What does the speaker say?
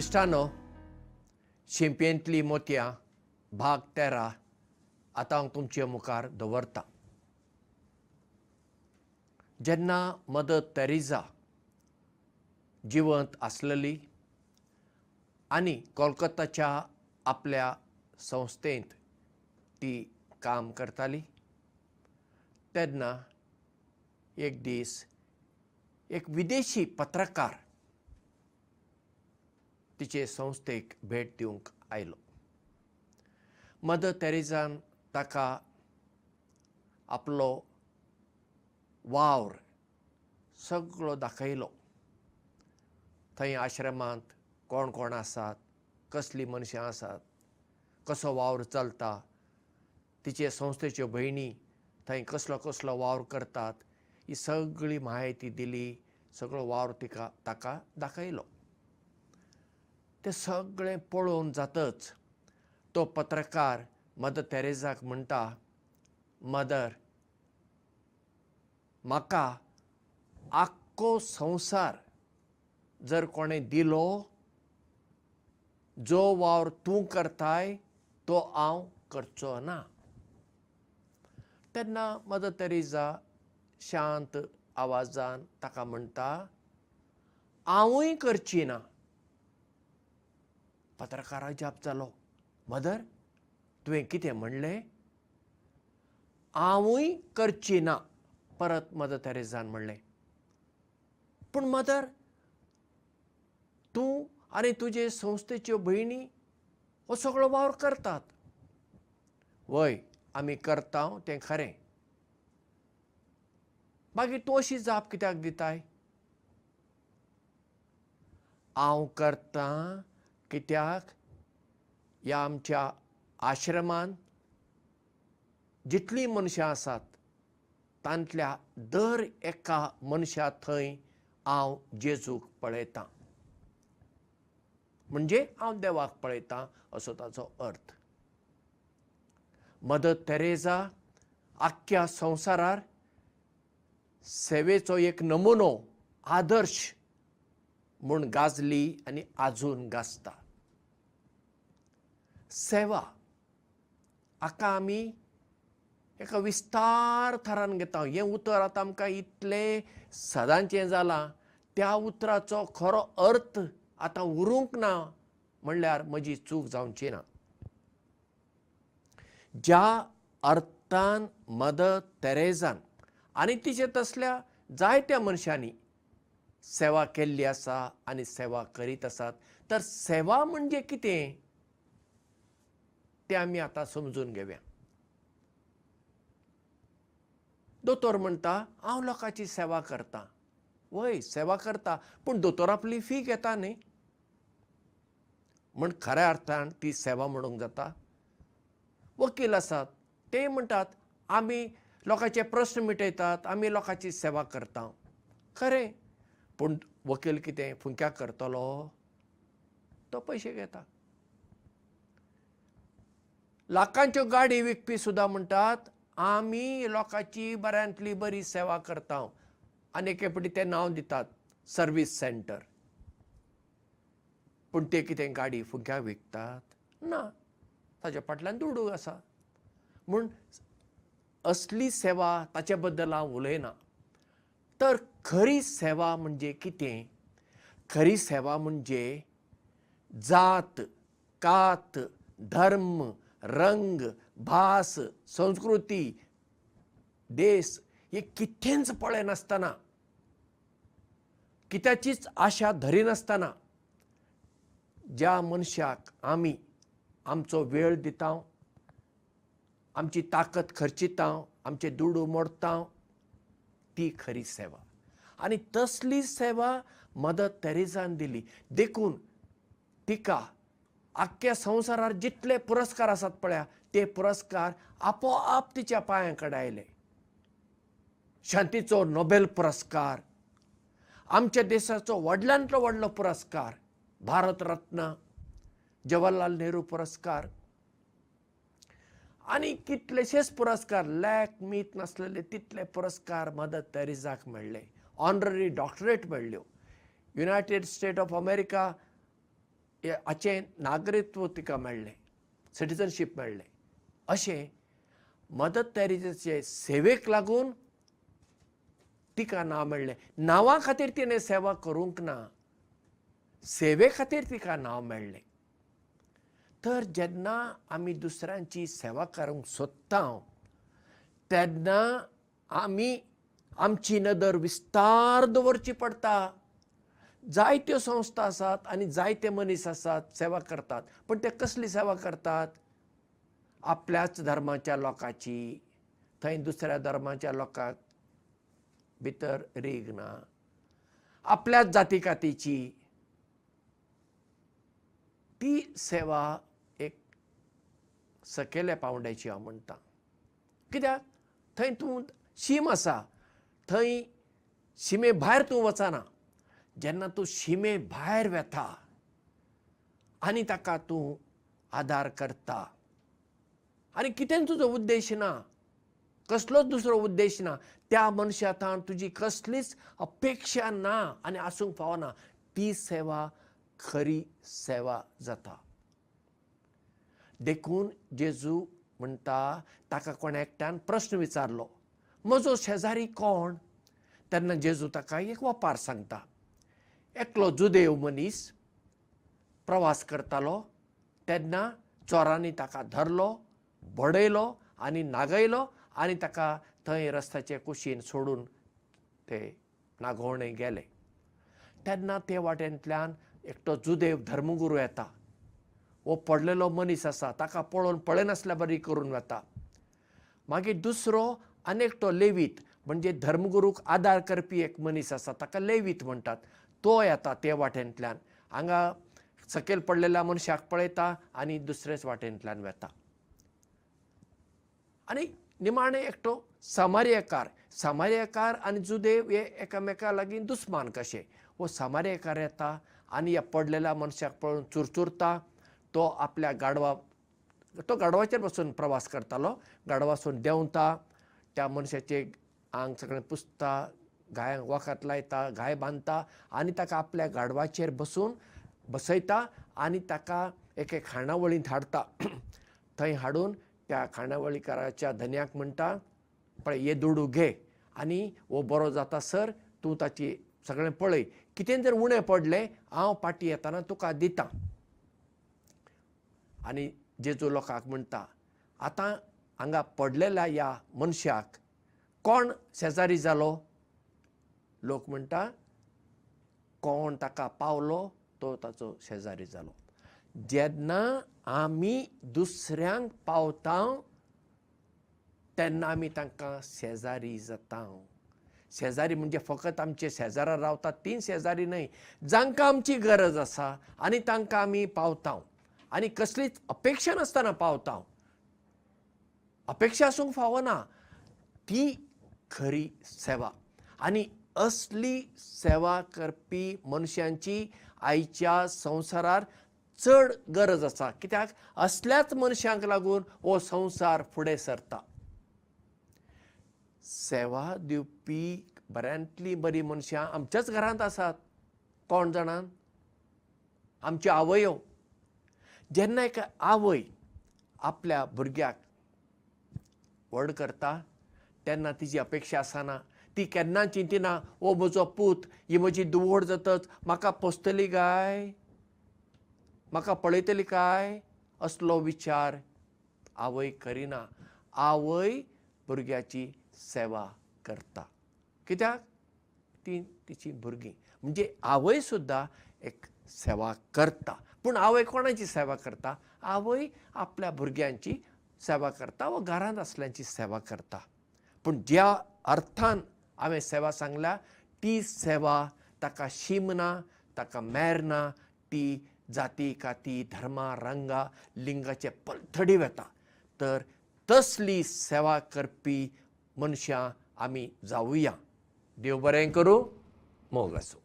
इश्टानो शिंपयेंतली मोतयां भाग तेरा आतां हांव तुमचे मुखार दवरतां. जेन्ना मदर तेरेझा जिवंत आसलेली आनी कोलकत्ताच्या आपल्या संस्थेंत ती काम करताली तेन्ना एक दीस एक विदेशी पत्रकार तिचे संस्थेक भेट दिवंक आयलो. मदर तेरेझान ताका आपलो वावर सगळो दाखयलो. थंय आश्रमांत कोण कोण आसात कसलीं मनशां आसात कसो वावर चलता तिचे संस्थेच्यो भयणी थंय कसलो कसलो वावर करतात ही सगळी म्हायती दिली सगळो वावर तिका ताका दाखयलो तें सगळें पळोवन जातच. तो पत्रकार मदर तेरेझाक म्हणटा मदर म्हाका आख्खो संवसार जर कोणें दिलो जो वावर तूं करताय तो हांव करचो ना. तेन्ना मदर तेरेझा शांत आवाजान ताका म्हणटा हांवूय करची ना पत्रकाराक जाप जालो मदर तुवें कितें म्हणलें? हांवूय करची ना परत मदर तेरेझान म्हणलें. पूण मदर तूं आनी तुजे संस्थेच्यो भयणी हो सगळो वावर करतात. वय आमी करता तें खरें. मागीर तूं अशी जाप कित्याक दिताय? हांव करतां कित्याक? ह्या आमच्या आश्रमांत जितलीं मनशां आसात तांतल्या दर एका मनशा थंय हांव जेजूक पळयतां. म्हणजे हांव देवाक पळयतां असो ताचो अर्थ. मदर तेरेझा आख्ख्या संवसारार सेवेचो एक नमुनो आदर्श म्हूण गाजली आनी आजून गाजता सेवा. हाका आमी एका विस्तार थरान घेता. हें उतर आतां आमकां इतलें सदांचें जालां. त्या उतराचो खरो अर्थ आतां उरूंक ना म्हणल्यार म्हजी चूक जावची ना. ज्या अर्थान मदर तेरेझान आनी तिचे तसल्या जायत्या मनशांनी सेवा केल्ली आसा आनी सेवा करीत आसात तर सेवा म्हणजे कितें तें आमी आतां समजून घेवया. दोतोर म्हणटा हांव लोकांची सेवा करतां. वय सेवा करता पूण दोतोर आपली फी घेता न्ही. म्हण खऱ्या अर्थान ती सेवा म्हणूंक जाता. वकील आसात ते म्हणटात आमी लोकांचे प्रस्न मिटयतात आमी लोकांची सेवा करता. खरें पूण वकील कितें फुंक्याक करतलो तो पयशे घेता लाखांच्यो गाडी विकपी सुद्दां म्हणटात आमी लोकांची बऱ्यांतली बरी सेवा करता आनी एके फावटी तें नांव दितात सर्वीस सेंटर. पूण ते कितें गाडी फुग्याक विकतात? ना. ताच्या फाटल्यान दुडू आसा. म्हूण असली सेवा ताचे बद्दल हांव उलयना. तर खरी सेवा म्हणजे कितें? खरी सेवा म्हणजे जात कात धर्म रंग भास संस्कृती देश हे कितेंच पळयनासतना कित्याचीच आशा धरिनासतना ज्या मनशाक आमी आमचो वेळ दिता आमची ताकत खर्चिता आमचे दुडू मोडटा ती खरी सेवा. आनी तसली सेवा मदर तेरेझान दिली. देखून तिका आख्ख्या संवसारार जितले पुरस्कार आसात पळया ते पुरस्कार आपोआप तिच्या पांया कडेन आयले. शांतीचो नोबेल पुरस्कार आमच्या देशाचो व्हडल्यांतलो व्हडलो पुरस्कार भारत रत्न जवाहरलाल नेहरू पुरस्कार आनी कितलेशेच पुरस्कार लॅक मीत नासलेले तितले पुरस्कार मदर तेरेझाक मेळ्ळे ऑनररी डॉक्टरेट मेळ्ळ्यो युनायटेड स्टेट ऑफ अमेरिका हाचें नागरित्व तिका मेळ्ळें सिटिझनशीप मेळ्ळें. अशें मदर तेरेसाचे सेवेक लागून तिका नांव मेळ्ळें. नांवा खातीर तिणें सेवा करूंक ना सेवे खातीर तिका नांव मेळ्ळें. तर जेन्ना आमी दुसऱ्यांची सेवा करूंक सोदता तेन्ना आमी आमची नदर विस्तार दवरची पडटा जायत्यो संस्था आसात आनी जायते मनीस आसात सेवा करतात. पण ते कसली सेवा करतात? आपल्याच धर्माच्या लोकांची. थंय दुसऱ्या धर्माच्या लोकांक भितर रीग ना आपल्याच जाती कातीची ती सेवा एक सकयल्या पावंड्याची हांव म्हणटा. कित्याक? थंय तूं शीम आसा. थंय शिमे भायर तूं वचना जेन्ना तूं शिमे भायर वेता आनी ताका तूं आदार करता. आनी कितें तुजो उद्देश ना? कसलोच दुसरो उद्देश ना. त्या मनशा थाण तुजी कसलीच अपेक्षा ना आनी आसूंक फावना ती सेवा खरी सेवा जाता. देखून जेजू म्हणटा ताका कोण एकट्यान प्रस्न विचारलो म्हजो शेजारी कोण? तेन्ना जेजू ताका एक वपार सांगता एकलो जुदेव मनीस प्रवास करतालो तेन्ना चोरांनी ताका धरलो बडयलो आनी नागयलो आनी ताका थंय रस्त्याचे कुशीन सोडून ते नागोवणे गेले. तेन्ना ते वाटेंतल्यान एकटो जुदेव धर्मगुरू येता. वो पडलेलो मनीस आसा ताका पळोवन पळयनासल्या बरी करून वता मागीर दुसरो आनी एकटो लेवीत म्हणजे धर्मगुरूक आदार करपी एक मनीस आसा ताका लेवीत म्हणटात तो येता ते वाटेंतल्यान. हांगा सकयल पडलेल्या मनशाक पळयता आनी दुसरेच वाटेंतल्यान वता. आनी निमाणें एकटो सामार्यकार. सामार्यकार आनी जुदेव हे एकामेका लागीं दुस्मान कशे? वो सामार्यकार येता आनी ह्या पडलेल्या मनशाक पळोवन चुरचुरता. तो आपल्या गाडवा तो गाडवाचेर बसून प्रवास करतालो. गाडवासून देंवता. त्या मनशाचे आंग सगळें पुसता गायांक वखद लायता गाय बांदता आनी ताका आपल्या गाडवाचेर बसून बसयता आनी ताका एके खाणावळींत हाडटा थंय हाडून त्या खाणावळीकाराच्या धन्याक म्हणटा पळय हे दुडू घे. आनी हो बरो जाता सर तूं ताची सगळें पळय. कितें जर उणें पडलें हांव पाटी येताना तुका दितां. आनी जेजू लोकांक म्हणटा आतां हांगा पडलेल्या ह्या मनशाक कोण शेजारी जालो लोक म्हणटा कोण ताका पावलो तो ताचो शेजारी जालो. जेन्ना आमी दुसऱ्यांक पावता तेन्ना आमी तांकां शेजारी जाता. शेजारी म्हणजे फकत आमचे शेजारा रावतात तीं शेजारी न्हय. जांकां आमची गरज आसा आनी तांकां आमी पावता. आनी कसलीच अपेक्षा नासतना पावता. अपेक्षा आसूंक फावना. ती खरी सेवा. आनी असली सेवा करपी मनशांची आयच्या संवसारार चड गरज आसा. कित्याक? असल्याच मनशांक लागून हो संवसार फुडें सरता. सेवा दिवपी बऱ्यांतली बरी मनशां आमच्याच घरांत आसात. कोण जाणां आमच्यो आवयो. जेन्ना एक आवय आपल्या भुरग्याक व्हड करता तेन्ना तिची अपेक्षा आसना ती केन्ना चिंतिना ओ म्हजो पूत ही म्हजी दुवोड जातच म्हाका पोसतली काय? म्हाका पळयतली काय? असलो विचार आवय करिना. आवय भुरग्याची सेवा करता. कित्याक? ती तिची भुरगीं. म्हणजे आवय सुद्दां एक सेवा करता. पूण आवय कोणाची सेवा करता? आवय आपल्या भुरग्यांची सेवा करता वा घरांत आसल्यांची सेवा करता. पूण ज्या अर्थान हांवें सेवा सांगल्या ती सेवा ताका शीम ना ताका मेर ना ती जाती काती धर्मा रंगा लिंगाचे पलथडी वेता. तर तसली सेवा करपी मनशां आमी जावुया देव बरें करूं मोग आसूं